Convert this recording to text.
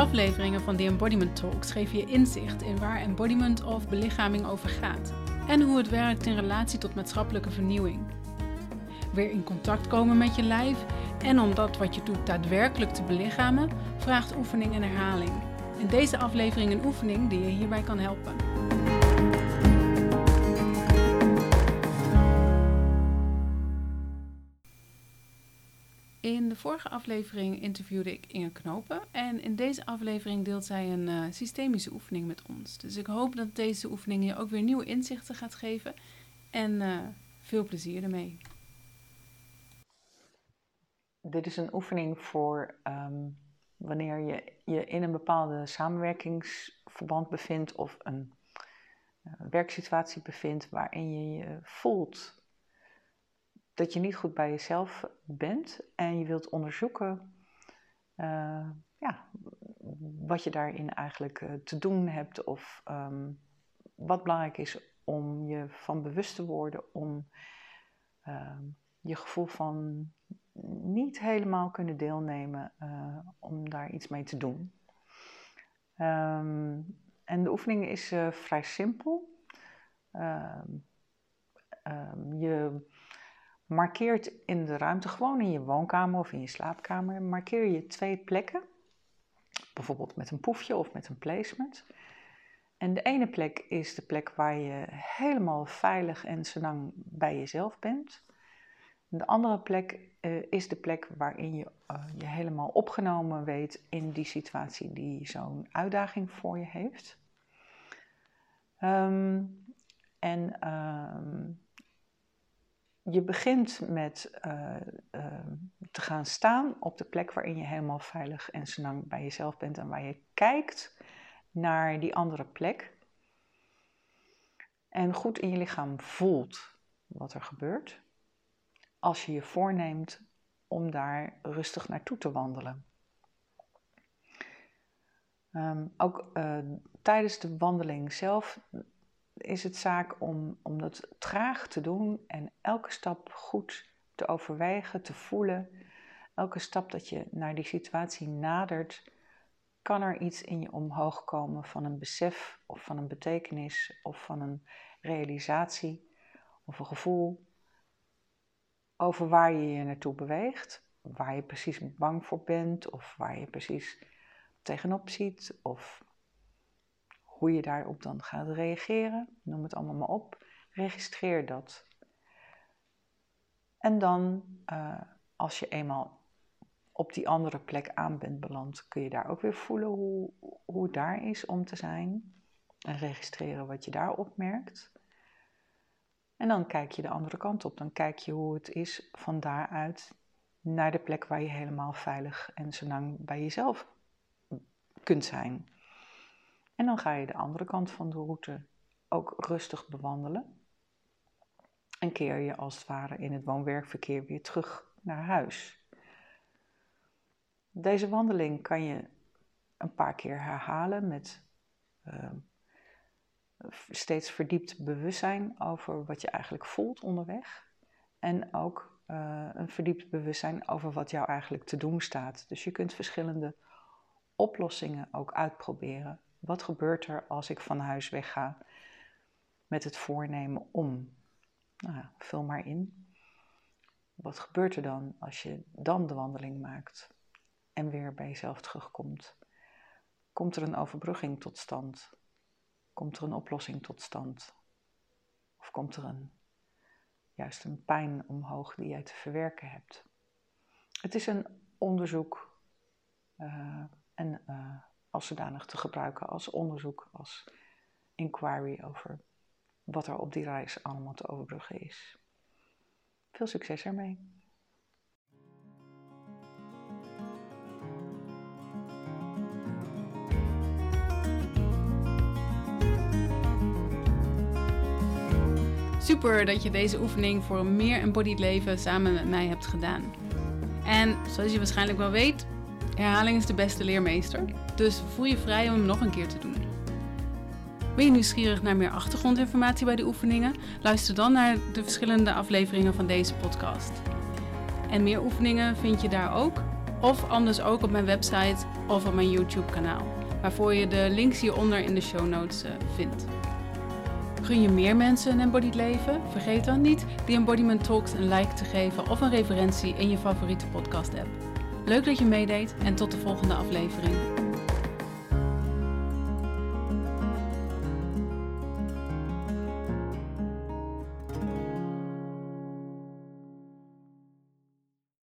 Afleveringen van The Embodiment Talks geven je inzicht in waar embodiment of belichaming over gaat en hoe het werkt in relatie tot maatschappelijke vernieuwing. Weer in contact komen met je lijf en om dat wat je doet daadwerkelijk te belichamen, vraagt oefening en herhaling. In deze aflevering een oefening die je hierbij kan helpen. In de vorige aflevering interviewde ik Inge Knopen en in deze aflevering deelt zij een uh, systemische oefening met ons. Dus ik hoop dat deze oefening je ook weer nieuwe inzichten gaat geven en uh, veel plezier ermee. Dit is een oefening voor um, wanneer je je in een bepaalde samenwerkingsverband bevindt of een uh, werksituatie bevindt waarin je je voelt dat je niet goed bij jezelf bent en je wilt onderzoeken uh, ja, wat je daarin eigenlijk uh, te doen hebt of um, wat belangrijk is om je van bewust te worden om uh, je gevoel van niet helemaal kunnen deelnemen, uh, om daar iets mee te doen. Um, en de oefening is vrij simpel. Je markeert in de ruimte, gewoon in je woonkamer of in je slaapkamer, markeer je twee plekken. Bijvoorbeeld met een poefje of met een placement. En de ene plek is de plek waar je helemaal veilig en zolang bij jezelf bent. De andere plek uh, is de plek waarin je uh, je helemaal opgenomen weet in die situatie die zo'n uitdaging voor je heeft. Um, en um, je begint met uh, te gaan staan op de plek waarin je helemaal veilig en zolang bij jezelf bent en waar je kijkt naar die andere plek. En goed in je lichaam voelt wat er gebeurt als je je voorneemt om daar rustig naartoe te wandelen. Um, ook uh, tijdens de wandeling zelf is het zaak om, om dat traag te doen en elke stap goed te overwegen, te voelen. Elke stap dat je naar die situatie nadert, kan er iets in je omhoog komen van een besef of van een betekenis of van een realisatie of een gevoel over waar je je naartoe beweegt, waar je precies bang voor bent of waar je precies tegenop ziet of hoe je daarop dan gaat reageren. Noem het allemaal maar op. Registreer dat. En dan, uh, als je eenmaal op die andere plek aan bent beland, kun je daar ook weer voelen hoe, hoe het daar is om te zijn. En registreren wat je daar opmerkt. En dan kijk je de andere kant op. Dan kijk je hoe het is van daaruit naar de plek waar je helemaal veilig en zo lang bij jezelf kunt zijn. En dan ga je de andere kant van de route ook rustig bewandelen. En keer je als het ware in het woon-werkverkeer weer terug naar huis. Deze wandeling kan je een paar keer herhalen met uh, steeds verdiept bewustzijn over wat je eigenlijk voelt onderweg. En ook uh, een verdiept bewustzijn over wat jou eigenlijk te doen staat. Dus je kunt verschillende oplossingen ook uitproberen wat gebeurt er als ik van huis wegga met het voornemen om? Nou, vul maar in. Wat gebeurt er dan als je dan de wandeling maakt en weer bij jezelf terugkomt? Komt er een overbrugging tot stand? Komt er een oplossing tot stand? Of komt er een, juist een pijn omhoog die jij te verwerken hebt? Het is een onderzoek uh, en uh, zodanig te gebruiken als onderzoek, als inquiry over wat er op die reis allemaal te overbruggen is. Veel succes ermee! Super dat je deze oefening voor een meer embodied leven samen met mij hebt gedaan. En zoals je waarschijnlijk wel weet, herhaling is de beste leermeester. Dus voel je vrij om hem nog een keer te doen. Ben je nieuwsgierig naar meer achtergrondinformatie bij de oefeningen? Luister dan naar de verschillende afleveringen van deze podcast. En meer oefeningen vind je daar ook. of anders ook op mijn website of op mijn YouTube kanaal, waarvoor je de links hieronder in de show notes uh, vindt. Gun je meer mensen een embodied leven? Vergeet dan niet die Embodiment Talks een like te geven of een referentie in je favoriete podcast app. Leuk dat je meedeed en tot de volgende aflevering.